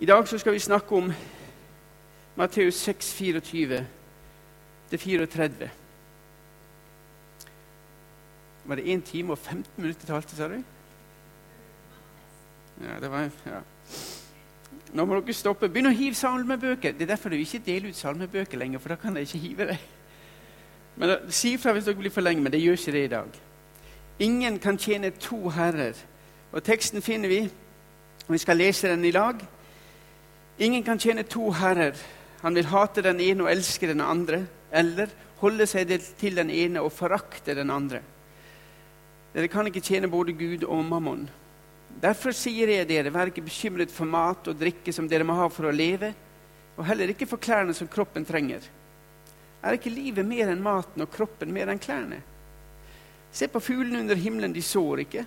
I dag så skal vi snakke om Matteus 6, 24 34. Var det 1 time og 15 minutter talte, sa du? Ja, det var, ja. Nå må dere stoppe. Begynn å hive salmebøker. Det er derfor du ikke deler ut salmebøker lenger, for da kan de ikke hive deg. Men Si ifra hvis dere blir for lenge, men det gjør ikke det i dag. Ingen kan tjene to herrer. Og Teksten finner vi, og vi skal lese den i lag. Ingen kan tjene to herrer. Han vil hate den ene og elske den andre, eller holde seg til den ene og forakte den andre. Dere kan ikke tjene både Gud og mammon. Derfor sier jeg dere, vær ikke bekymret for mat og drikke som dere må ha for å leve, og heller ikke for klærne som kroppen trenger. Er ikke livet mer enn maten og kroppen mer enn klærne? Se på fuglene under himmelen, de sår ikke,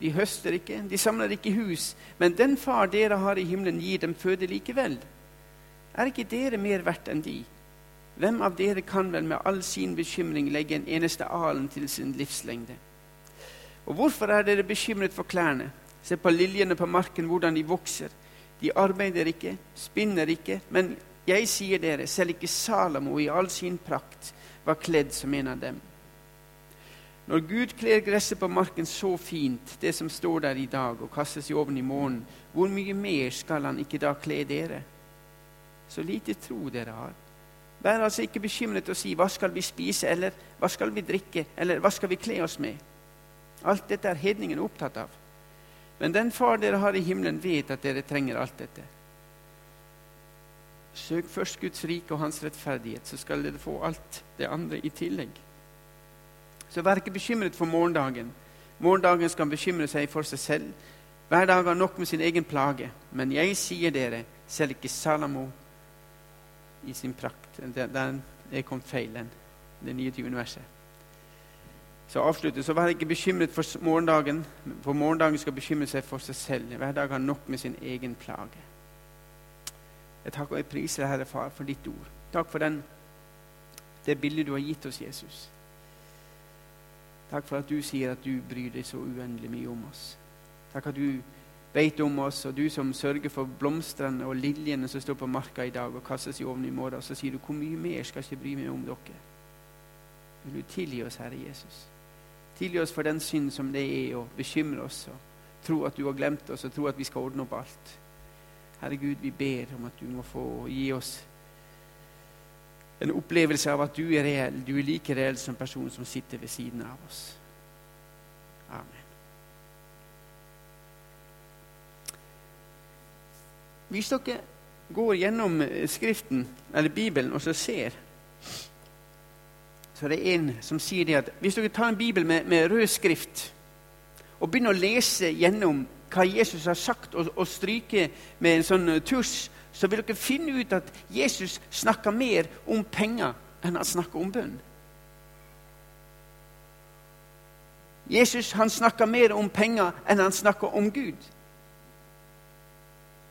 de høster ikke, de samler ikke hus, men den far dere har i himmelen, gir dem føde likevel. Er ikke dere mer verdt enn de? Hvem av dere kan vel med all sin bekymring legge en eneste alen til sin livslengde? Og hvorfor er dere bekymret for klærne? Se på liljene på marken, hvordan de vokser. De arbeider ikke, spinner ikke, men jeg sier dere, selv ikke Salomo i all sin prakt var kledd som en av dem. Når Gud kler gresset på marken så fint, det som står der i dag og kastes i ovnen i morgen, hvor mye mer skal han ikke da kle dere? Så lite tro dere har. Vær altså ikke bekymret og si 'Hva skal vi spise?' eller 'Hva skal vi drikke?' eller 'Hva skal vi kle oss med?' Alt dette er hedningen opptatt av. Men den far dere har i himmelen, vet at dere trenger alt dette. Søk først Guds rike og hans rettferdighet, så skal dere få alt det andre i tillegg. Så vær ikke bekymret for morgendagen. Morgendagen skal bekymre seg for seg selv. Hver dag har nok med sin egen plage. Men jeg sier dere, selv ikke Salamo i sin prakt Den er kom feilen. Det Det 29. verset. Så avslutter, så vær ikke bekymret for morgendagen, for morgendagen skal bekymre seg for seg selv. Hver dag har nok med sin egen plage. Jeg takker og jeg priser Herre Far, for ditt ord. Takk for den, det bildet du har gitt oss, Jesus. Takk for at du sier at du bryr deg så uendelig mye om oss. Takk at du vet om oss, og du som sørger for blomstene og liljene som står på marka i dag og kastes i ovnen i morgen. Så sier du hvor mye mer skal jeg ikke bry meg om dere. Vil du tilgi oss, Herre Jesus? Tilgi oss for den synd som det er å bekymre oss og tro at du har glemt oss og tro at vi skal ordne opp alt. Herre Gud, vi ber om at du må få gi oss en opplevelse av at du er reell. Du er like reell som personen som sitter ved siden av oss. Amen. Hvis dere går gjennom Skriften, eller Bibelen, og så ser så det er en som sier det at hvis dere tar en bibel med, med rød skrift og begynner å lese gjennom hva Jesus har sagt, og, og stryker med en sånn tusj, så vil dere finne ut at Jesus snakker mer om penger enn han snakker om bønn. Jesus han snakker mer om penger enn han snakker om Gud.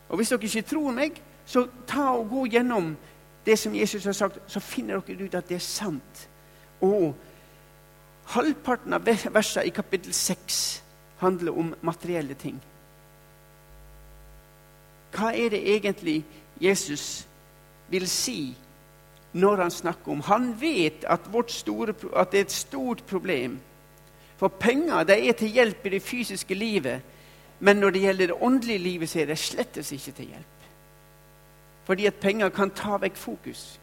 Og Hvis dere ikke tror meg, så ta og gå gjennom det som Jesus har sagt, så finner dere ut at det er sant. Og halvparten av versene i kapittel 6 handler om materielle ting. Hva er det egentlig Jesus vil si når han snakker om Han vet at, store, at det er et stort problem. For penger er til hjelp i det fysiske livet. Men når det gjelder det åndelige livet, så er det slettes ikke til hjelp. Fordi at penger kan ta vekk fokus.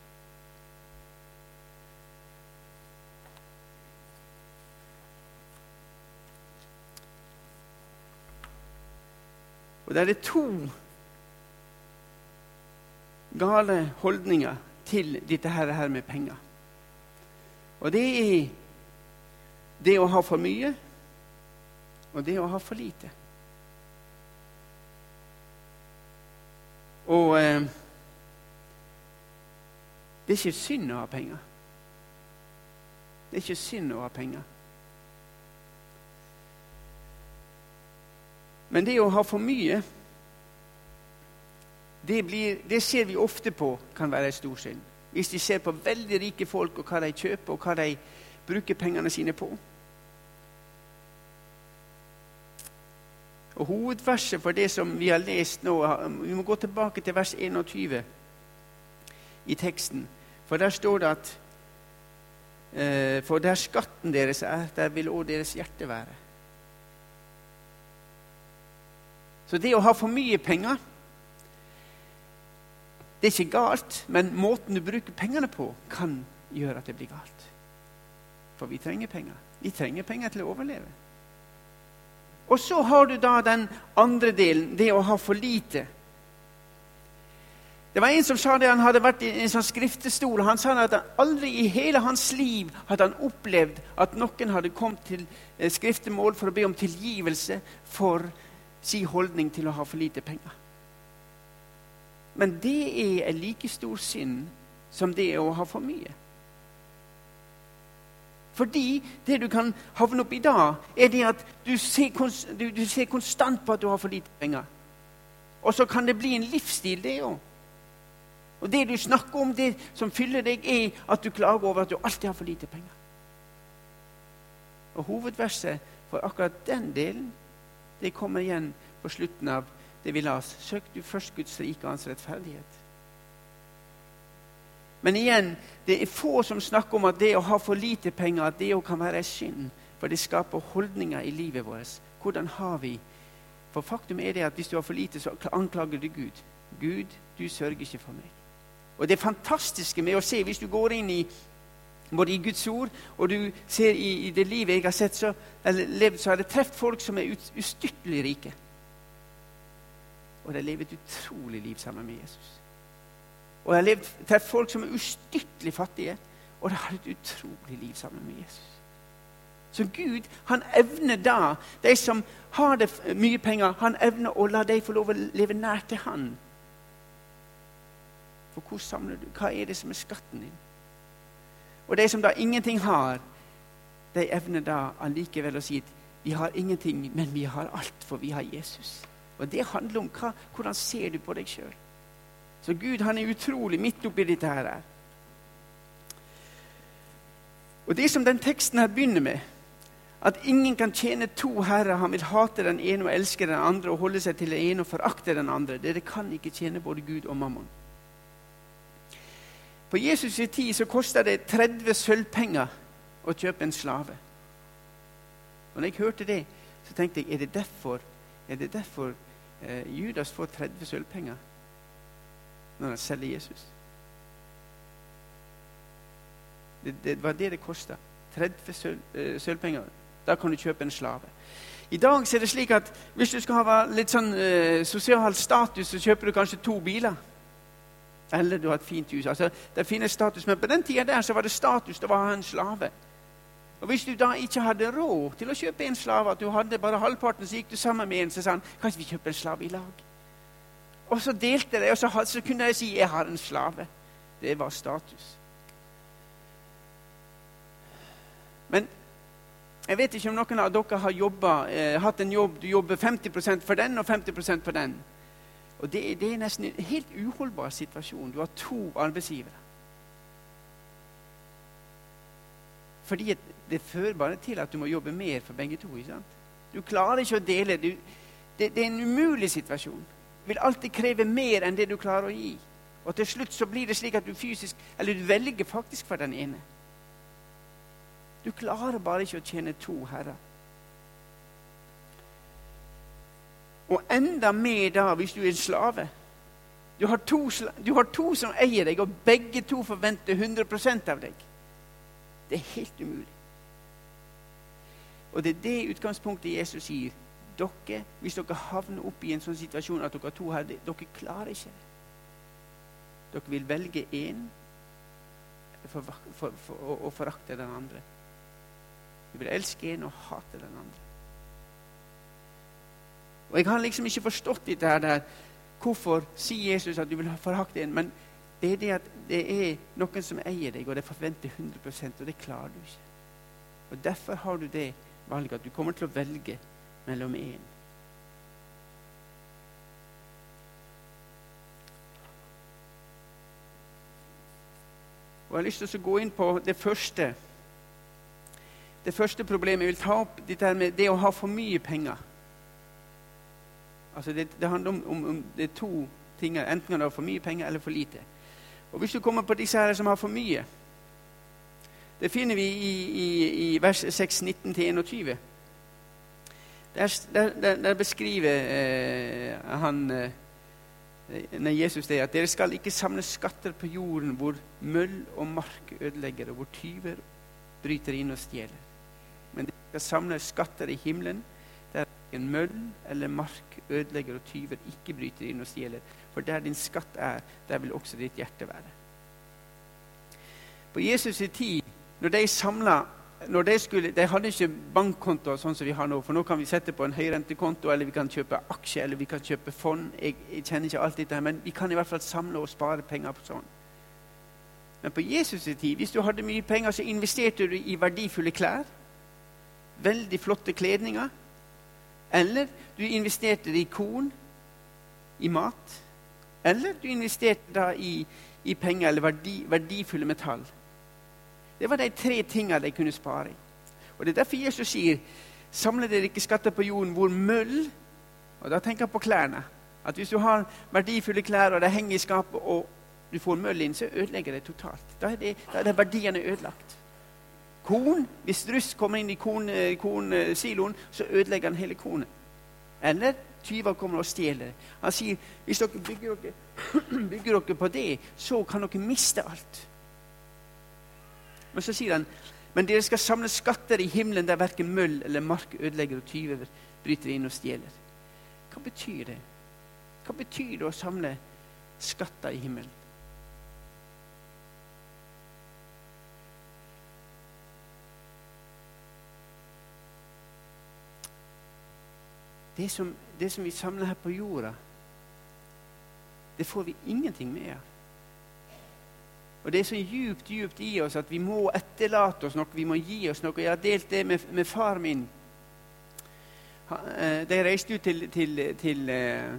Og det er det to gale holdninger til dette her, med penger. Og det er det å ha for mye og det å ha for lite. Og eh, det er ikke synd å ha penger. Det er ikke synd å ha penger. Men det å ha for mye, det, blir, det ser vi ofte på kan være en stor synd. Hvis de ser på veldig rike folk og hva de kjøper, og hva de bruker pengene sine på. Og Hovedverset for det som vi har lest nå Vi må gå tilbake til vers 21 i teksten. For der står det at eh, For der skatten deres er, der vil òg deres hjerte være. Så det å ha for mye penger Det er ikke galt, men måten du bruker pengene på, kan gjøre at det blir galt. For vi trenger penger. Vi trenger penger til å overleve. Og så har du da den andre delen, det å ha for lite. Det var En som sa det, han hadde vært i en sånn skriftestol. Han sa at han aldri i hele hans liv hadde han opplevd at noen hadde kommet til eh, skriftemål for å be om tilgivelse for sin holdning til å ha for lite penger. Men det er en like stor synd som det er å ha for mye. Fordi det du kan havne opp i da, er det at du ser, du, du ser konstant på at du har for lite penger. Og så kan det bli en livsstil, det òg. Og det du snakker om, det som fyller deg, er at du klager over at du alltid har for lite penger. Og Hovedverset for akkurat den delen det kommer igjen på slutten av det vi las. Søk du først Guds rike og hans rettferdighet. Men igjen, det er få som snakker om at det å ha for lite penger at det kan være synd. For det skaper holdninger i livet vårt. Hvordan har vi For faktum er det at hvis du har for lite, så anklager du Gud. Gud, du sørger ikke for meg. Og det fantastiske med å se, hvis du går inn i både i Guds ord og du ser i, i det livet jeg har sett, så, eller levd, så har det truffet folk som er ustyrtelig rike. Og de lever et utrolig liv sammen med Jesus. Og jeg har levd til folk som er ustyrtelig fattige, og de har et utrolig liv sammen med Jesus. Så Gud han evner da, de som har det mye penger, han evner å la dem få lov å leve nær til Han. For hvor samler du? Hva er det som er skatten din? Og de som da ingenting har, de evner da allikevel å si at vi har ingenting, men vi har alt, for vi har Jesus. Og det handler om hva, hvordan ser du på deg sjøl. Så Gud han er utrolig midt oppi dette her. Og det som den teksten her begynner med, at ingen kan tjene to herrer. Han vil hate den ene og elske den andre og holde seg til den ene og forakte den andre. Dere kan ikke tjene både Gud og mammon. På Jesus' i tid så kosta det 30 sølvpenger å kjøpe en slave. Og når jeg hørte det, så tenkte jeg er det derfor, er det derfor Judas får 30 sølvpenger? når han selger Jesus. Det, det var det det kosta. 30 søl, uh, sølvpenger. Da kan du kjøpe en slave. I dag er det slik at hvis du skal ha litt sånn eh, sosial status, så kjøper du kanskje to biler. Eller du har et fint hus. Altså, det finnes status, Men på den tida der så var det status å ha en slave. Og Hvis du da ikke hadde råd til å kjøpe en slave, at du hadde bare halvparten, så gikk du sammen med en så sa han, kanskje vi kjøper en slave i lag. Og så delte de, og så, så kunne de si 'jeg har en slave'. Det var status. Men jeg vet ikke om noen av dere har jobbet, eh, hatt en jobb du jobber 50% for den og 50% for den. Og det, det, er nesten en helt uholdbar situasjon. Du har to arbeidsgivere. Fordi det fører bare til at du må jobbe mer for begge to. ikke sant? Du klarer ikke å dele. Du, det, det er en umulig situasjon vil alltid kreve mer enn det du klarer å gi. Og til slutt så blir det slik at du fysisk, eller du velger faktisk for den ene. Du klarer bare ikke å tjene to herrer. Og enda mer da hvis du er en slave. Du har, to, du har to som eier deg, og begge to forventer 100% av deg. Det er helt umulig. Og det er det utgangspunktet Jesus sier dere, hvis dere havner opp i en sånn situasjon at dere to her, dere klarer ikke det. Dere vil velge én for, for, for, og, forakte den andre. Du vil elske en og hate den andre. Og Jeg har liksom ikke forstått dette her der. Hvorfor sier Jesus at du vil forakte en? Men det er det at det er noen som eier deg, og det forventer 100% og det klarer du ikke. Og Derfor har du det valget at du kommer til å velge mellom én. Og Jeg har lyst til å gå inn på det første. Det første problemet jeg vil ta opp, dette med det å ha for mye penger. Altså det, det handler om, om, om det er to ting. Enten kan du ha for mye penger eller for lite. Og Hvis du kommer på disse her som har for mye Det finner vi i, i, i vers 6, 19-21. Der, der, der, beskriver eh, han eh, Jesus det at dere skal ikke samle skatter på jorden hvor møll og mark ødelegger, og hvor tyver bryter inn og stjeler. Men dere skal samle skatter i himmelen, der en møll eller mark ødelegger og tyver ikke bryter inn og stjeler. For der din skatt er, der vil også ditt hjerte være. På Jesus' i tid, når de samla når de, skulle, de hadde ikke bankkonto sånn som vi har nå, for nå kan vi sette på en høyrentekonto, eller vi kan kjøpe aksjer, eller vi kan kjøpe fond. Jeg, jeg kjenner ikke alt dette, men vi kan i hvert fall samle og spare penger på sånn. Men på Jesus' tid, hvis du hadde mye penger, så investerte du i verdifulle klær. Veldig flotte kledninger. Eller du investerte i korn, i mat. Eller du investerte da i, i penger eller verdi, verdifulle metall. Det var de tre tingene de kunne spare i. Og Det er derfor Jesus sier samle dere ikke skatter på jorden hvor møll Og da tenker han på klærne. At Hvis du har verdifulle klær og de henger i skapet, og du får møll inn, så ødelegger det totalt. Da er, det, da er verdiene ødelagt. Korn, Hvis russ kommer inn i kornsiloen, korn, så ødelegger han hele kornet. Eller tyver kommer og stjeler. Han sier hvis dere bygger dere, bygger dere på det, så kan dere miste alt. Men så sier han men dere skal samle skatter i himmelen der verken møll eller mark ødelegger og tyver bryter inn og stjeler. Hva betyr det? Hva betyr det å samle skatter i himmelen? Det som, det som vi samler her på jorda, det får vi ingenting med av. Og Det er så djupt, djupt i oss at vi må etterlate oss noe, vi må gi oss noe. Jeg har delt det med, med far min. Eh, de reiste ut til, til, til eh,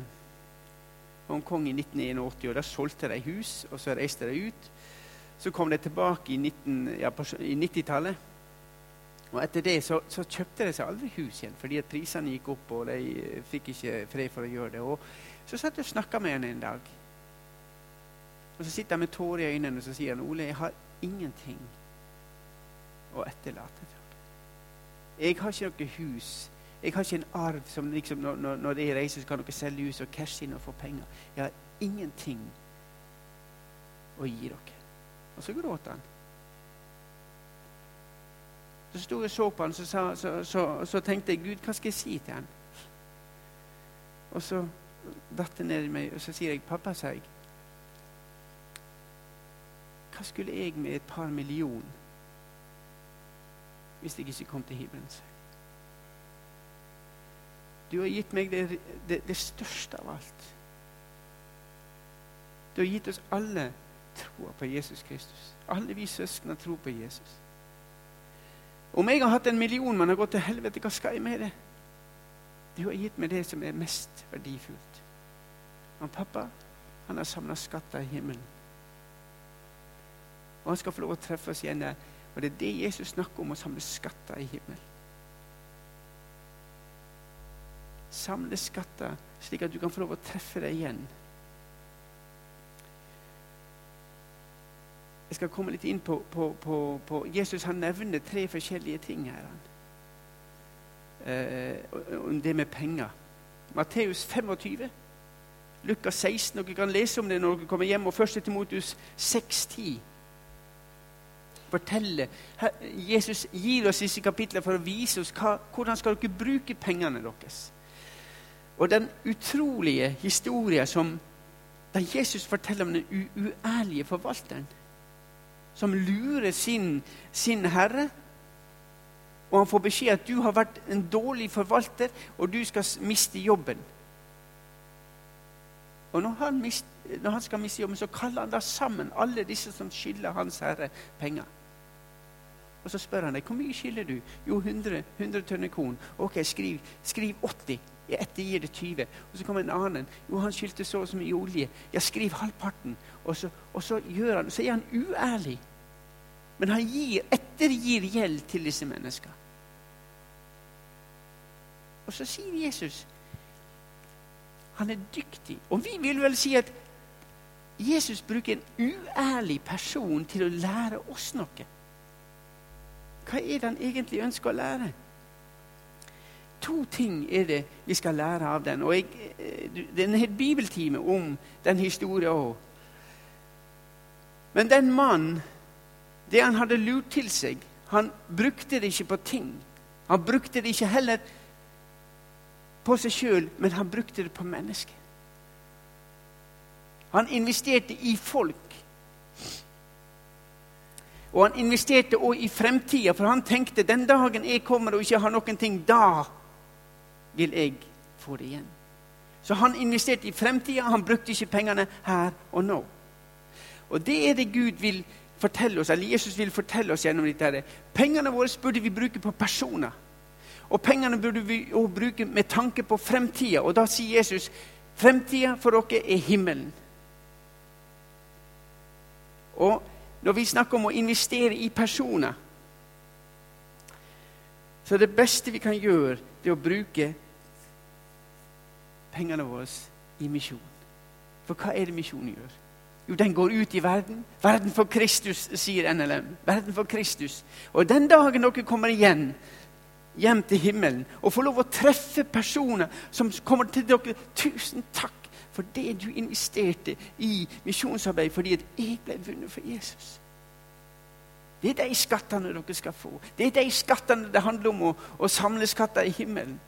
Hongkong i 1981, og da solgte de hus, og så reiste de ut. Så kom de tilbake i, ja, i 90-tallet. Og etter det så, så, kjøpte de seg aldri hus igjen, fordi at prisene gikk opp, og de fikk ikke fred for å gjøre det. Og så satt jeg og snakka med henne en dag. Og Så sitter han med tårer i øynene og så sier han, Ole, jeg har ingenting å etterlate. Jeg har ikke noe hus. Jeg har ikke en arv som liksom, når, når, når jeg reiser, så kan dere selge hus og cashe inn og få penger. Jeg har ingenting å gi dere. Og så gråter han. Så sto jeg og så på han, så, så, så, så, tenkte jeg Gud, hva skal jeg si til han? Og så datt det ned i meg, og så sier jeg, pappa, sa jeg, hva skulle jeg med et par million hvis jeg ikke kom til himmelen? Du har gitt meg det, det, det største av alt. Du har gitt oss alle troa på Jesus Kristus. Alle vi søsken har tro på Jesus. Om jeg har hatt en million, men har gått til helvete, hva skal jeg med det? Du har gitt meg det som er mest verdifullt. Men pappa han har samla skatter i himmelen. Og han skal få lov å treffe oss igjen der. Og det er det Jesus snakker om, å samle skatter i himmelen. Samle skatter slik at du kan få lov å treffe deg igjen. Jeg skal komme litt inn på, på, på, på Jesus. Han nevner tre forskjellige ting her. Eh, om det med penger. Matteus 25, Lukas 16. Dere kan lese om det når dere kommer hjem. Og 1. Timotus 6.10 fortelle. Jesus gir oss disse kapitlene for å vise oss hva, hvordan skal dere bruke pengene deres. Og den utrolige historien som da Jesus forteller om den uærlige forvalteren, som lurer sin, sin herre, og han får beskjed at du har vært en dårlig forvalter, og du skal miste jobben. Og når han, mist, når han skal miste jobben, så kaller han da sammen alle disse som skylder hans herre penger. Og så spør han deg hvor mye skylder du. Jo, 100, 100 tønner korn. Ok, skriv, skriv 80. Jeg ettergir det 20. Og så kommer en annen. Jo, han skyldte så og så mye olje. Ja, skriv halvparten. Og så, og så, han, så er han uærlig. Men han gir, ettergir gjeld til disse menneskene. Og så sier Jesus Han er dyktig. Og vi vil vel si at Jesus bruker en uærlig person til å lære oss noe. Hva er det han egentlig ønsker å lære? To ting er det vi skal lære av den. Og jeg, eh, Det er en hel bibeltime om den historien òg. Men den mannen, det han hadde lurt til seg, han brukte det ikke på ting. Han brukte det ikke heller på seg sjøl, men han brukte det på mennesker. Han investerte i folk. Og han investerte òg i fremtida, for han tenkte den dagen jeg kommer og ikke har noen ting, da vil jeg få det igjen. Så han investerte i fremtida, han brukte ikke pengene her og nå. Og det er det Gud vil fortelle oss, eller Jesus vil fortelle oss gjennom dette. Pengene våre burde vi bruke på personer. Og pengene burde vi bruke med tanke på fremtida. Og da sier Jesus fremtida for dere er himmelen. Og når vi snakker om å investere i personer, så er det beste vi kan gjøre, det å bruke pengene våre i misjon. For hva er det misjonen gjør? Jo, den går ut i verden. Verden for Kristus, sier NLM. Verden for Kristus. Og den dagen dere kommer igjen, hjem til himmelen og får lov å treffe personer som kommer til dere Tusen takk for det du investerte i misjonsarbeid fordi at jeg ble vunnet for Jesus. Det er de skattene dere skal få. Det er de skattene det handler om å, å samle skatter i himmelen.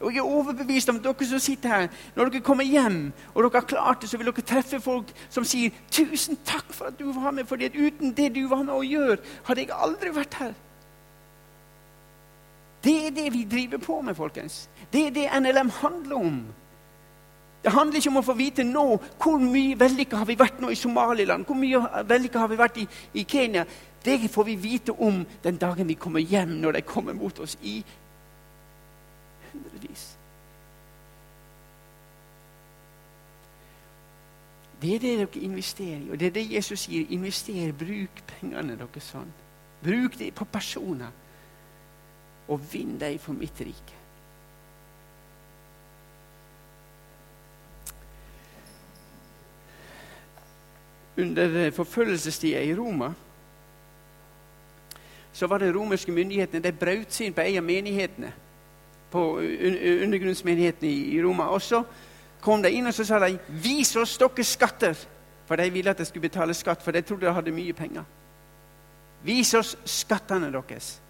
Og Jeg er overbevist om at dere som sitter her, når dere kommer hjem og dere har klart det, så vil dere treffe folk som sier 'Tusen takk for at du var med, for uten det du var med å gjøre, hadde jeg aldri vært her'. Det er det vi driver på med, folkens. Det er det NLM handler om. Det handler ikke om å få vite nå hvor mye vellykka har vi vært nå i Somaliland, hvor mye vellykka har vi vært i, i, Kenya. Det får vi vite om den dagen vi kommer hjem, når de kommer mot oss i hundrevis. Det er det dere investerer i, og det er det Jesus sier. Invester, bruk pengene deres sånn. Bruk det på personer, og vinn dem for mitt rike. under forfølgelsestida i Roma så var det romerske myndighetene de brøt seg inn på en av menighetene. På undergrunnsmenigheten i Roma. Og så kom de inn og så sa de, 'Vis oss deres skatter.' For de ville at de skulle betale skatt, for de trodde de hadde mye penger. 'Vis oss skattene deres.'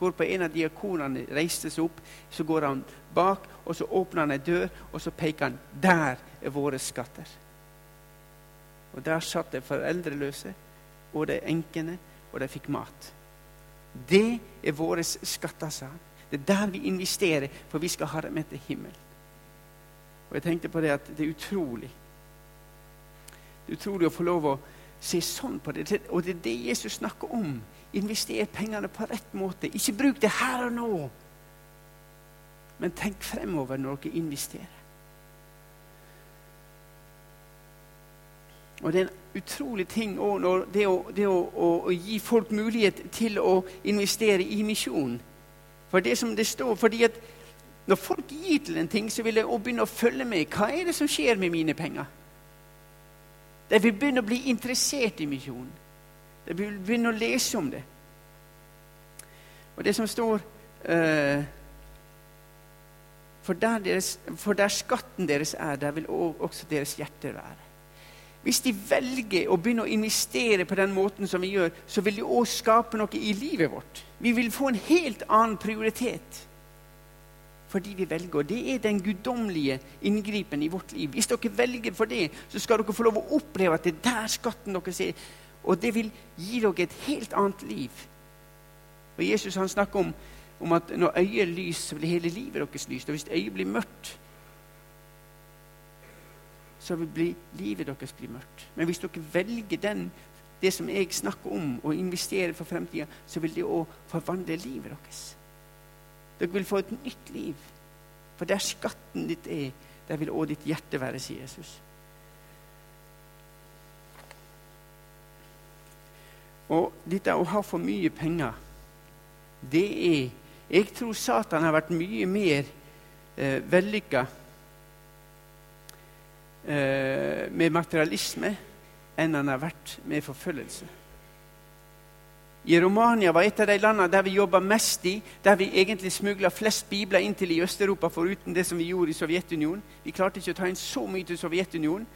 Går på En av diakonene reiste seg opp, så går han bak, og så åpner han ei dør, og så peker han 'Der er våre skatter'. Og der satt de foreldreløse og de enkene, og de fikk mat. Det er våre skatter, sa han. Det er der vi investerer, for vi skal ha dem til himmelen. Og jeg tenkte på det at det er utrolig. Det er utrolig å få lov å se sånn på det. Og det er det Jesus snakker om. Invester pengene på rett måte. Ikke bruk det her og nå. Men tenk fremover når dere investerer. Og det er en utrolig ting det, å, det å, å, å, gi folk mulighet til å investere i misjon. For det som det står, fordi at Når folk gir til en ting, så vil de begynne å følge med. Hva er det som skjer med mine penger? De vil begynne å bli interessert i misjonen. De vil begynne å lese om det. Og det som står uh, for, der deres, for der skatten deres er, der vil også deres hjerter være. Hvis de velger å begynne å investere på den måten som vi gjør, så vil de òg skape noe i livet vårt. Vi vil få en helt annen prioritet fordi vi velger. Og det er den guddommelige inngripen i vårt liv. Hvis dere velger for det, så skal dere få lov å oppleve at det er der skatten deres er. Og det vil gi dere et helt annet liv. Og Jesus han snakker om, om at når øyet er lyst, så blir hele livet deres lyst. Og hvis øyet blir mørkt, så vil livet deres bli mørkt. Men hvis dere velger den, det som jeg snakker om, og investerer for fremtida, så vil det òg forvandle livet deres. Dere vil få et nytt liv. For der skatten ditt er, der vil òg ditt hjerte være, sier Jesus. Og dette å ha for mye penger, det er Jeg tror Satan har vært mye mer eh, vellykka med materialisme enn han har vært med forfølgelse. I Romania var et av de landene der vi jobba mest i, der vi egentlig smugla flest bibler inn til i Øst-Europa, foruten det som vi gjorde i Sovjetunionen. Vi klarte ikke å ta inn så mye til Sovjetunionen,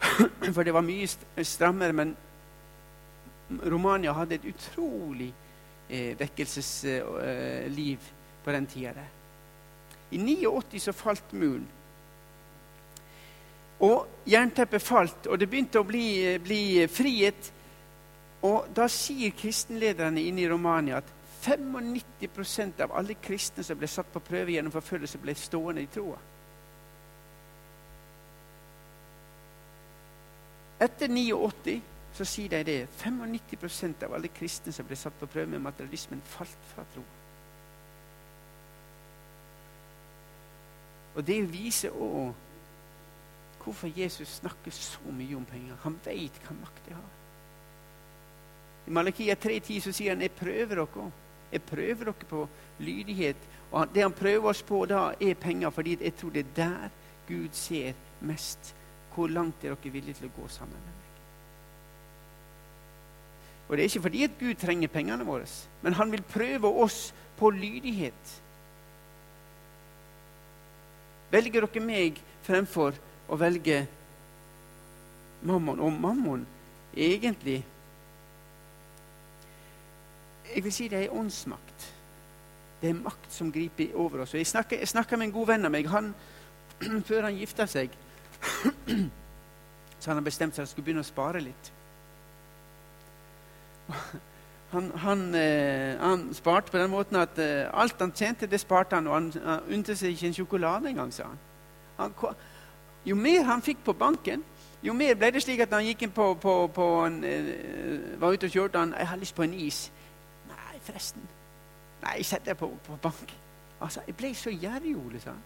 for det var mye strammere. Men Romania hadde et utrolig eh, vekkelsesliv eh, på den tida der. I 89 så falt muren. Og jernteppet falt, og det begynte å bli, bli frihet. Og da sier kristenlederne inne i Romania at 95% av alle kristne som ble satt på prøve gjennom forfølgelse, ble stående i troa. Etter 89 så sier de det. 95% av alle kristne som ble satt på prøve med materialismen, falt fra troa. Og det viser òg hvorfor Jesus snakker så mye om penger. Han veit hva makt de har. I Malakia 3,10 så sier han 'Jeg prøver dere'. Jeg prøver dere på lydighet. Og det han prøver oss på da, er penger, fordi jeg tror det er der Gud ser mest. Hvor langt er dere villige til å gå sammen med meg? Og Det er ikke fordi at Gud trenger pengene våre, men han vil prøve oss på lydighet. Velger dere meg fremfor å velge mammon? Og mammon egentlig Jeg vil si det er åndsmakt. Det er makt som griper over oss. Jeg snakker, jeg snakker med en god venn av meg. Han, før han gifta seg, så hadde han bestemt seg for han skulle begynne å spare litt. Han, han, eh, han, sparte på den måten at eh, alt han tjente, det sparte han. Og han, han unnte seg ikke en sjokolade engang, sa han. han. Jo mer han fikk på banken, jo mer ble det slik at han gikk inn på, på, på en, eh, var ute og kjørte han, 'Jeg har lyst på en is.' 'Nei, forresten.' 'Nei, jeg setter på, på bank.' Altså, Jeg ble så gjerrig, Ole, sa han.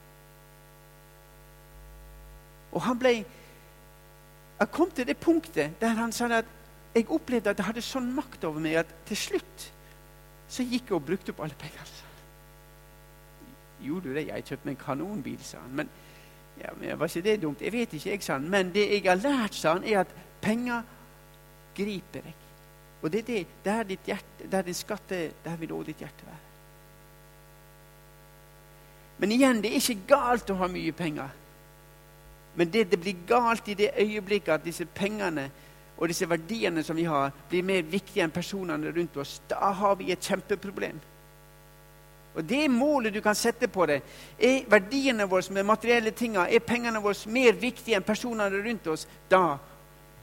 Og han ble Jeg kom til det punktet der han sa at jeg opplevde at jeg hadde sånn makt over meg at til slutt så gikk jeg og brukte opp alle pengene. Gjorde du det? Jeg kjøpte meg en kanonbil, sa han. Men, ja, men var ikke det dumt? Jeg vet ikke, jeg, sa han. Men det jeg har lært, sa han, er at penger griper deg. Og det er det, der, ditt hjerte, der din skatt er, der vil også ditt hjerte være. Men igjen, det er ikke galt å ha mye penger. Men det, det blir galt i det øyeblikket at disse pengene og disse verdiene som vi har, blir mer viktige enn personene rundt oss, da har vi et kjempeproblem. Og Det målet du kan sette på det, er verdiene våre med materielle tinga, er pengene våre mer viktige enn personene rundt oss, da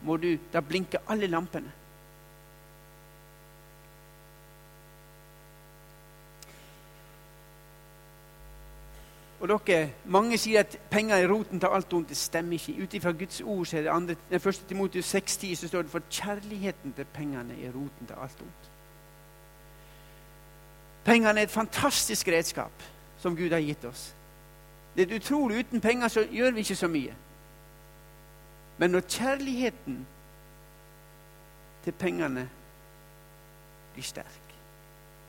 må du, da blinker alle lampene. Og dere, Mange sier at penger er roten til alt ondt. Det stemmer ikke. Ut ifra Guds ord så er det andre, den første Timotius 6,10 så står det for kjærligheten til pengene er roten til alt ondt. Pengene er et fantastisk redskap som Gud har gitt oss. Det er utrolig. Uten penger så gjør vi ikke så mye. Men når kjærligheten til pengene blir sterk,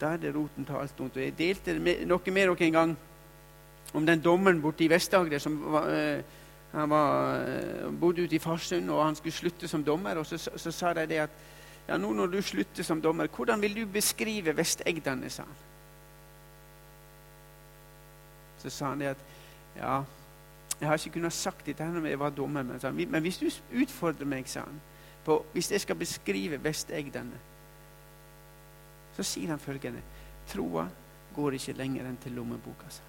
da er det roten til alt vondt. Jeg delte noe med dere en gang om den dommeren borte i Vest-Agder som var, eh, han var, eh, bodde ute i Farsund, og han skulle slutte som dommer. Og så, så, så sa de det at ja, nå når du slutter som dommer, hvordan vil du beskrive Vest-Egdene? sa han. Så sa han det at ja, jeg har ikke kunnet sagt dette når jeg var dommer, men, han, men hvis du utfordrer meg, sa han, på, hvis jeg skal beskrive Vest-Egdene, så sier han følgende Troa går ikke lenger enn til lommeboka. sa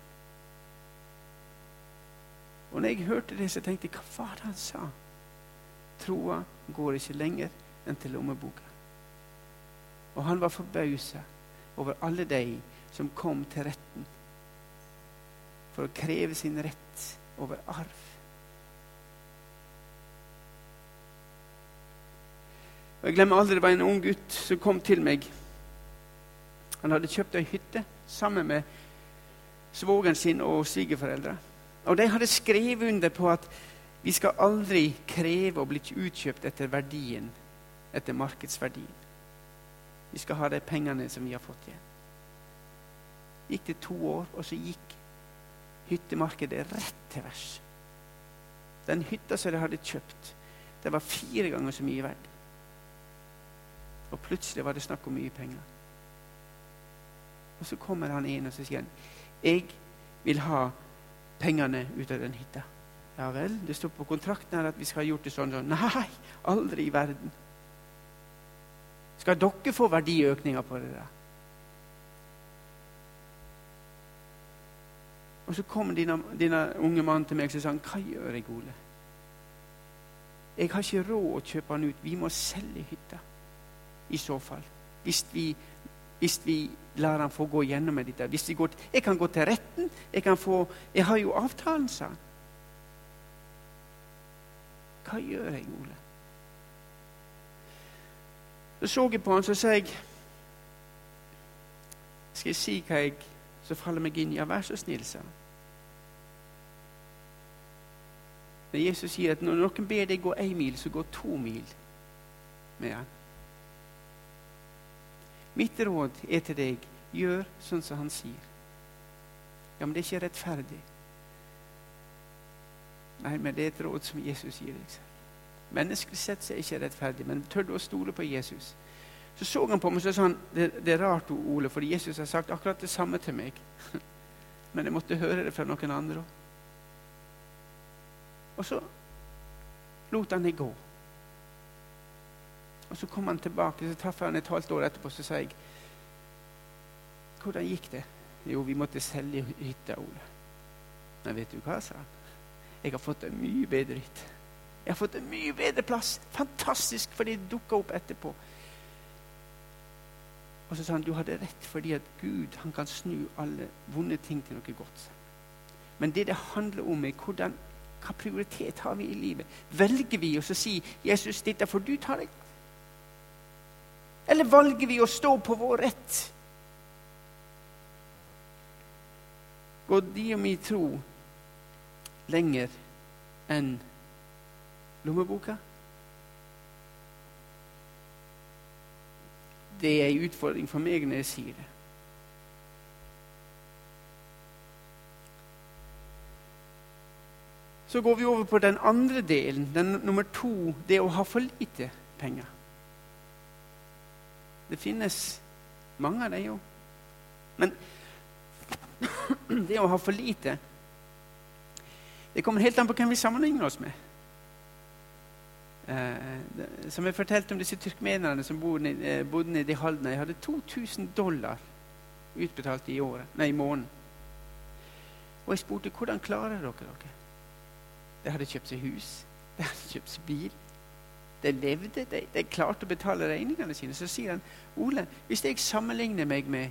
og når jeg hørte det, så tenkte jeg hva var det han sa? Troa går ikke lenger enn til lommeboka. Og han var forbausa over alle de som kom til retten for å kreve sin rett over arv. Og Jeg glemmer aldri det var en ung gutt som kom til meg. Han hadde kjøpt ei hytte sammen med svogeren sin og svigerforeldre. Og de hadde skrevet under på at vi skal aldri kreve å bli utkjøpt etter verdien, etter markedsverdien. Vi skal ha de pengene som vi har fått igjen. Gikk det to år, og så gikk hyttemarkedet rett til værs. Den hytta som de hadde kjøpt, det var fire ganger så mye verdt. Og plutselig var det snakk om mye penger. Og så kommer han inn og så sier han, 'Jeg vil ha pengene ut av den hytta.' Ja vel, det står på kontrakten her at vi skal ha gjort det sånn. sånn. Nei, aldri i verden. Skal dere få verdiøkninger på det der? Og så kom denne, unge mannen til meg og sa hva gjør jeg, Ole? Jeg har ikke råd å kjøpe han ut. Vi må selge hytta. I så fall. Hvis vi, hvis vi lar han få gå gjennom med dette. Hvis går, jeg kan gå til retten. Jeg, kan få, jeg har jo avtalen, sa han. Hva gjør jeg, Ole? Så så jeg på han, så sa jeg Skal jeg si hva jeg Så faller meg inn. Ja, vær så snill, sa han. Men Jesus sier at når noen ber deg gå én mil, så gå to mil med han. Mitt råd er til deg gjør sånn som han sier. Ja, men det er ikke rettferdig. Nei, men det er et råd som Jesus gir deg. Menneskelig sett så er jeg ikke rettferdig, men tør du å stole på Jesus? Så så han på meg og sa han, det, det er rart, Ole, for Jesus har sagt akkurat det samme til meg. Men jeg måtte høre det fra noen andre òg. Og så lot han det gå. Og så kom han tilbake, så traff jeg han et halvt år etterpå, så sa jeg Hvordan gikk det? Jo, vi måtte selge hytta, Ole. Men vet du hva, sa han. Jeg har fått en mye bedre hytte. Jeg har fått en mye bedre plass. Fantastisk, for det dukka opp etterpå. Og så sa han du hadde rett, fordi at Gud han kan snu alle vonde ting til noe godt. Men det det handler om, er hvordan hva prioritet har vi i livet? Velger vi oss å si 'Jesus, dette får du ta deg Eller valger vi å stå på vår rett? Går de og mi tro lenger enn lommeboka? Det er en utfordring for meg når jeg sier det. Så går vi over på den andre delen, den nummer to, det å ha for lite penger. Det finnes mange av dem jo. Men det å ha for lite Det kommer helt an på hvem vi sammenligner oss med. Eh, som jeg fortalte om disse tyrkmenerne som eh, bodde nede i Halden. Jeg hadde 2000 dollar utbetalt i, året, nei, i måneden. Og jeg spurte hvordan klarer dere dere? De hadde kjøpt seg hus, de hadde kjøpt seg bil. De levde, de, de klarte å betale regningene sine. Så sier han Ole, hvis jeg sammenligner meg med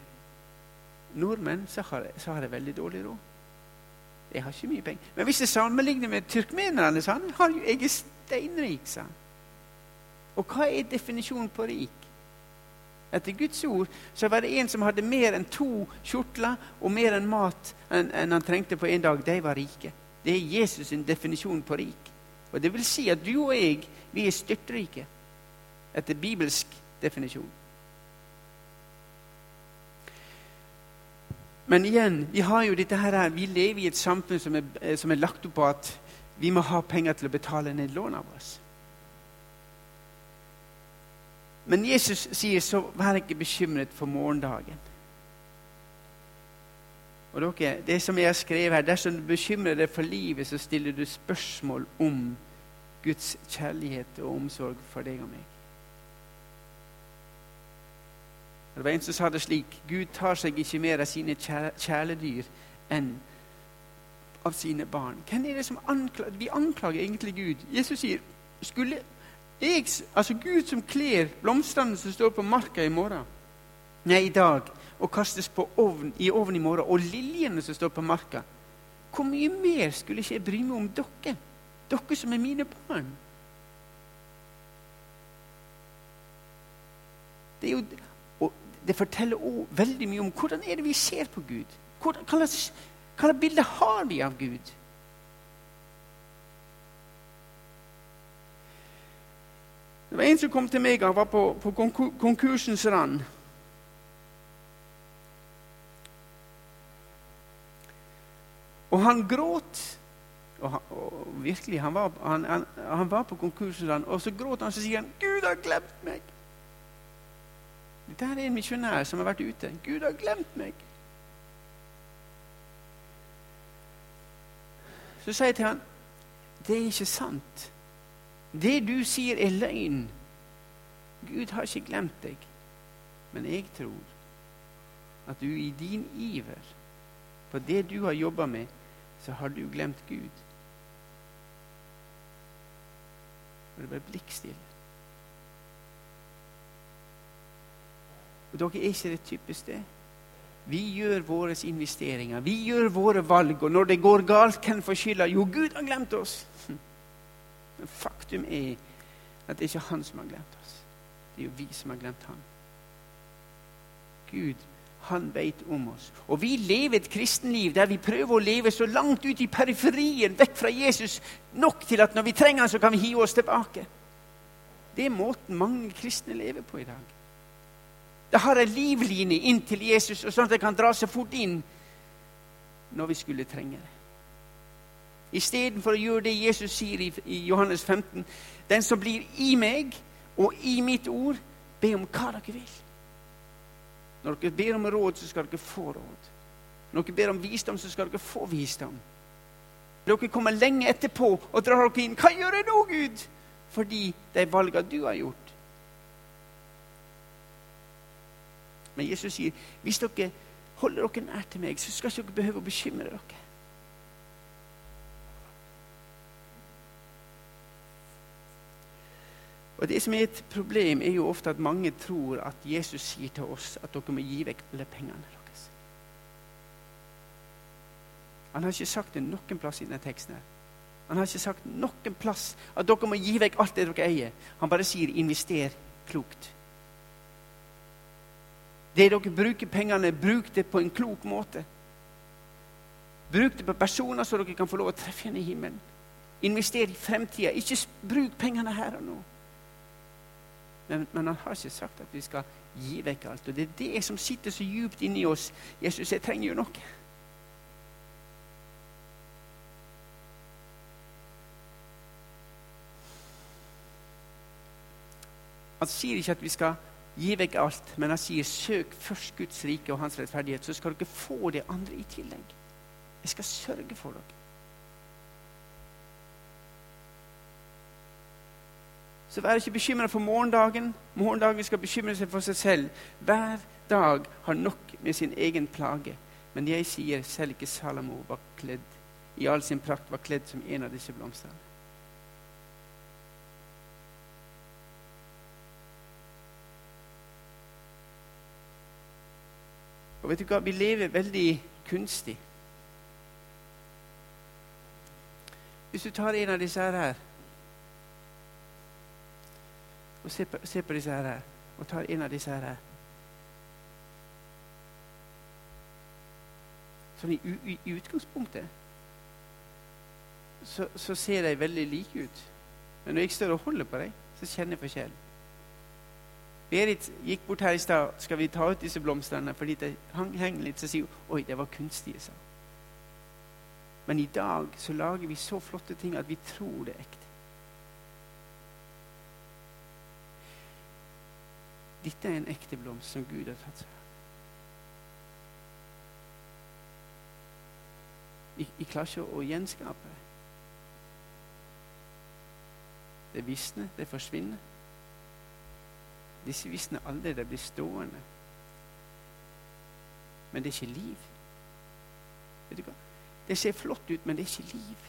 nordmenn, så har, jeg, så har jeg veldig dårlig råd. Jeg har ikke mye penger. Men hvis jeg sammenligner med tyrkmenerne, så har jo, jeg er steinrik. sa han. Og hva er definisjonen på rik? Etter Guds ord så var det en som hadde mer enn to kjortler og mer enn mat enn han trengte på en dag. De var rike. Det er Jesus' sin definisjon på rik. Og Det vil si at du og jeg vi er styrtrike etter bibelsk definisjon. Men igjen, vi har jo dette her, vi lever i et samfunn som er, som er lagt opp på at vi må ha penger til å betale ned lånet vårt. Men Jesus sier så vær ikke bekymret for morgendagen. Og dere, det som jeg har skrevet her, Dersom du bekymrer deg for livet, så stiller du spørsmål om Guds kjærlighet og omsorg for deg og meg. Det var en som sa det slik Gud tar seg ikke mer av sine kjæledyr enn av sine barn. Hvem er det som anklager? Vi anklager egentlig Gud. Jesus sier skulle jeg, altså Gud som kler blomstene som står på marka i morgen, nei, i dag og kastes ovn, i ovnen i morgen, og liljene som står på marka. Hvor mye mer skulle ikke jeg bry meg om dere? Dere som er mine barn. Det, jo, det forteller også veldig mye om hvordan er det vi ser på Gud. Hvordan, hva slags bilde har vi av Gud? Det var En som kom til meg han var på, på konkursens rand. Og han gråt Og, han, og virkelig, han var, han, han, han var på konkursland, og så gråt han og sier han, 'Gud har glemt meg'. Dette er en misjonær som har vært ute. 'Gud har glemt meg'. Så sier jeg til han, 'Det er ikke sant. Det du sier, er løgn. Gud har ikke glemt deg. Men jeg tror at du i din iver på det du har jobba med, så har du glemt Gud. Og det ble blikkstille. Og dere er ikke det typisk det. Vi gjør våre investeringer, vi gjør våre valg, og når det går galt, hvem får skylda? Jo, Gud har glemt oss. Men faktum er at det er ikke han som har glemt oss. Det er jo vi som har glemt han. Gud, han vet om oss. Og vi lever et kristenliv der vi prøver å leve så langt ut i periferien, vekk fra Jesus, nok til at når vi trenger han, så kan vi hive oss tilbake. Det er måten mange kristne lever på i dag. Det har en livline inn til Jesus, sånn at det kan dra seg fort inn når vi skulle trenge det. Istedenfor å gjøre det Jesus sier i Johannes 15.: Den som blir i meg og i mitt ord, be om hva dere vil. Når dere ber om råd, så skal dere få råd. Når dere ber om visdom, så skal dere få visdom. Dere kommer lenge etterpå og drar dere inn. Hva gjør jeg nå, Gud? Fordi de valgene du har gjort. Men Jesus sier hvis dere holder dere nær til meg, så skal ikke dere behøve å bekymre dere. Og Det som er et problem, er jo ofte at mange tror at Jesus sier til oss at dere må gi vekk alle pengene deres. Han har ikke sagt det noen plass i denne teksten. her. Han har ikke sagt noen plass at dere må gi vekk alt det dere eier. Han bare sier 'invester klokt'. Det dere bruker pengene, bruk det på en klok måte. Bruk det på personer så dere kan få lov å treffe henne i himmelen. Invester i fremtida. Ikke bruk pengene her og nå. Men, men, han har ikke sagt at vi skal gi vekk alt. Og det er det som sitter så djupt inni oss. Jesus, jeg trenger jo noe. Han sier ikke at vi skal gi vekk alt, men han sier søk først Guds rike og hans rettferdighet, så skal dere få det andre i tillegg. Jeg skal sørge for dere. Så vær ikke bekymra for morgendagen. Morgendagen skal bekymre seg for seg selv. Hver dag har nok med sin egen plage. Men jeg sier selv ikke Salomo var kledd i all sin prakt var kledd som en av disse blomstene. Og vet du hva? Vi lever veldig kunstig. Hvis du tar en av disse her og ser på, ser på disse her, og tar en av disse her. Sånn i, i, i utgangspunktet så, så, ser de veldig like ut. Men når jeg står og holder på dem, så kjenner jeg forskjellen. Berit gikk bort her i stad. Skal vi ta ut disse blomstene? Fordi de henger litt, så sier hun oi, det var kunstige. sa Men i dag så lager vi så flotte ting at vi tror det er ekte. Dette er en ekte blomst som Gud har tatt seg av. Jeg klarer ikke å gjenskape det. Det visner, det forsvinner. Disse visner aldri, det blir stående. Men det er ikke liv. Vet du hva? Det ser flott ut, men det er ikke liv.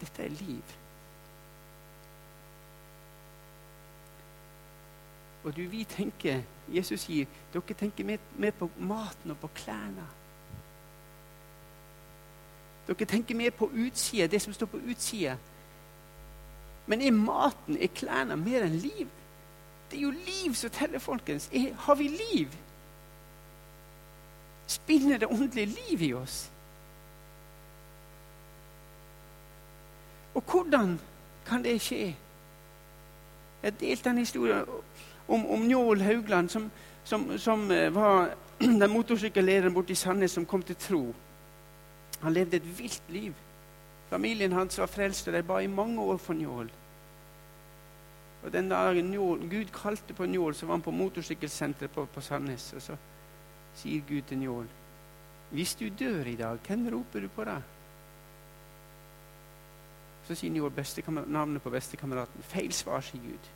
Dette er liv. Og du, vi tenker, Jesus sier, dere tenker mer, mer på maten og på klærne. Dere tenker mer på utsida, det som står på utsida. Men er maten, er klærne, mer enn liv? Det er jo liv som teller, folkens. Er, har vi liv? Spinner det åndelige liv i oss? Og hvordan kan det skje? Jeg delte en historie om, om Njål Haugland, som, som, som, eh, var den motorsykkellederen borte i Sandnes som kom til tro. Han levde et vilt liv. Familien hans var frelst, og de ba i mange år for Njål. Og Den dagen Njål, Gud kalte på Njål, så var han på motorsykkelsenteret på, på Sandnes. Og så sier Gud til Njål Hvis du dør i dag, hvem roper du på da? Så sier Njål navnet på bestekameraten. Feil svar, sier Gud.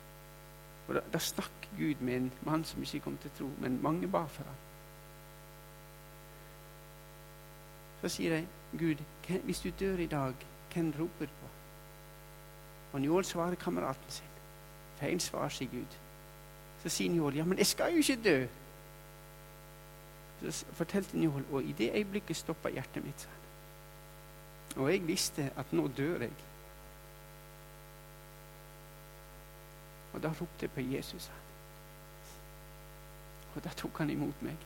Og da, da snakker Gud med en mann som ikke kom til tro, men mange ba for ham. Så sier de, Gud, hvis du dør i dag, hvem roper du på? Og Njål svarer kameraten sin. Feil svar, sier Gud. Så sier Njål, ja, men jeg skal jo ikke dø. Så fortalte Njål, og i det øyeblikket stoppa hjertet mitt. Og jeg visste at nå dør jeg. Og da ropte jeg på Jesus. Og da tok han imot meg.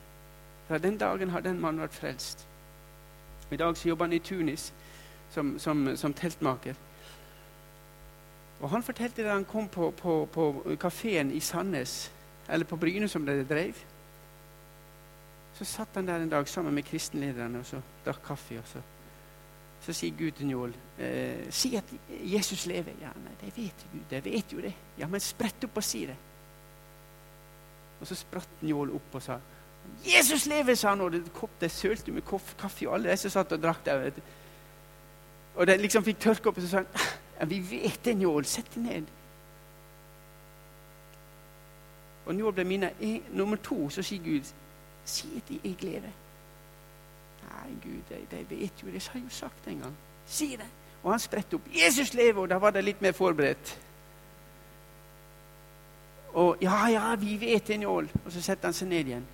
Fra den dagen har den mannen vært frelst. I dag så jobber han i Tunis som, som, som teltmaker. Og Han fortalte da han kom på, på, på kafeen i Sandnes, eller på Bryne, som de drev. Så satt han der en dag sammen med kristenlederne og så drakk kaffe. og så så sier Gud til Njål eh, si at Jesus lever. Ja, nei, det vet Gud. De vet jo det. Ja, men sprett opp og si det. Og så spratt Njål opp og sa 'Jesus lever', sa han, og det, kopp, det sølte med kaffe, og alle de som satt og drakk der. Og de liksom fikk tørke opp, og så sa han ja, 'Vi vet det, Njål. Sett deg ned'. Og Njål ble minnet nummer to. Så sier Gud 'Si at jeg lever'. Nei, Gud, de, de vet jo det. har jo sagt en gang. Si det. Og han spredte opp. 'Jesus lever!' Og da var det litt mer forberedt. Og 'ja, ja, vi vet det, Njål.' Og så setter han seg ned igjen.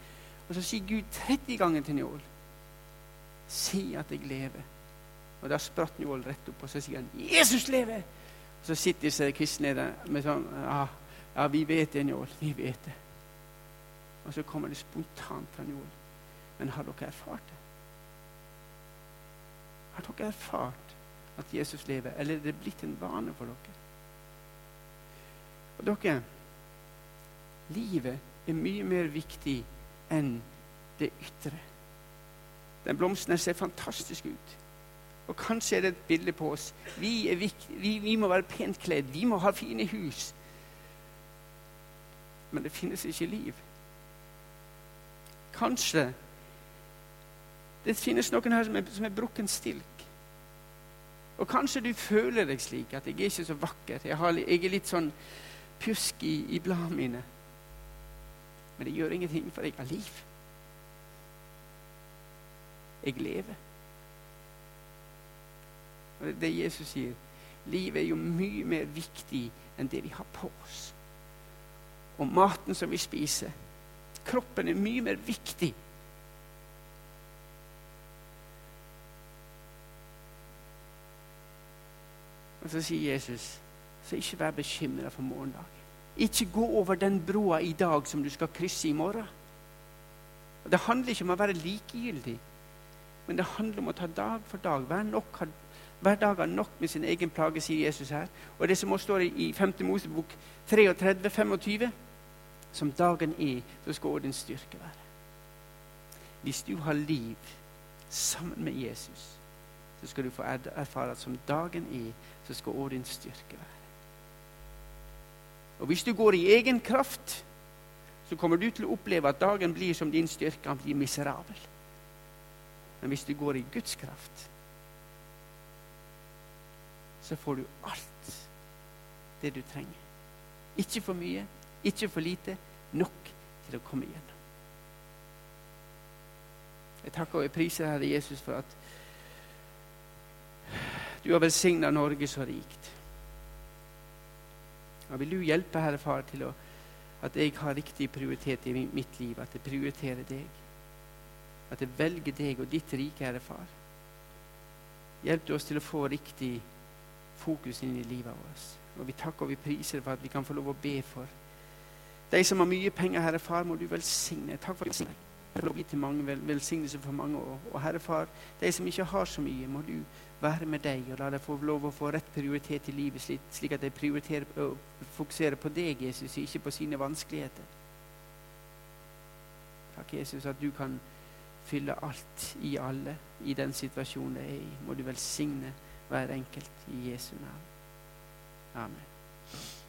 Og så sier Gud tredje gangen til Njål, 'Si at jeg lever'. Og da spratt Njål rett opp, og så sier han, 'Jesus lever!' Og så sitter disse kristne med sånn ja, ja, vi vet det, Njål. Vi vet det.' Og så kommer det spontant fra Njål. Men har dere erfart det? Har dere erfart at Jesus lever, eller er det blitt en vane for dere? Og dere, livet er mye mer viktig enn det ytre. Den blomsten ser fantastisk ut. Og kanskje er det et bilde på oss. Vi, viktig, vi, vi må være pent kledd, vi må ha fine hus. Men det finnes ikke liv. Kanskje det finnes noen her som er, som er brukken stilk. Og kanskje du føler deg slik at jeg er ikke så vakker. Jeg, har, jeg er litt sånn pjusk i, i bladene mine. Men det gjør ingenting, for jeg har liv. Jeg lever. Og det er det Jesus sier. Livet er jo mye mer viktig enn det vi har på oss. Og maten som vi spiser. Kroppen er mye mer viktig Og så sier Jesus, så ikke vær bekymra for morgendagen. Ikke gå over den broa i dag som du skal krysse i morgen. Det handler ikke om å være likegyldig, men det handler om å ta dag for dag. Hver, nok, hver dag har nok med sin egen plage, sier Jesus her. Og det som også står i 5. Mosebok 33-25 Som dagen er, så skal også din styrke være. Hvis du har liv sammen med Jesus, så skal du få erfare at som dagen er, så skal også din styrke være. Og Hvis du går i egen kraft, så kommer du til å oppleve at dagen blir som din styrke. Han blir miserabel. Men hvis du går i Guds kraft, så får du alt det du trenger. Ikke for mye, ikke for lite. Nok til å komme igjennom. Jeg takker og jeg priser Herre Jesus for at du har velsigna Norge så rikt. Og vil du hjelpe, Herre Far, til å, at jeg har riktig prioritet i mitt liv, at jeg prioriterer deg. At jeg velger deg og ditt rike, Herre Far. Hjelp du oss til å få riktig fokus inn i livet vårt. Og vi takker og vi priser for at vi kan få lov å be for de som har mye penger, Herre Far, må du velsigne. Takk for velsigning. Til mange velsignelse for mange. Og, og Herre Far, de som ikke har så mye, må du være med deg, og la deg få lov å få rett prioritet i livet, slik at de prioriterer og fokuserer på deg, Jesus, og ikke på sine vanskeligheter. Takk, Jesus, at du kan fylle alt i alle i den situasjonen jeg er i. Må du velsigne hver enkelt i Jesu navn. Amen.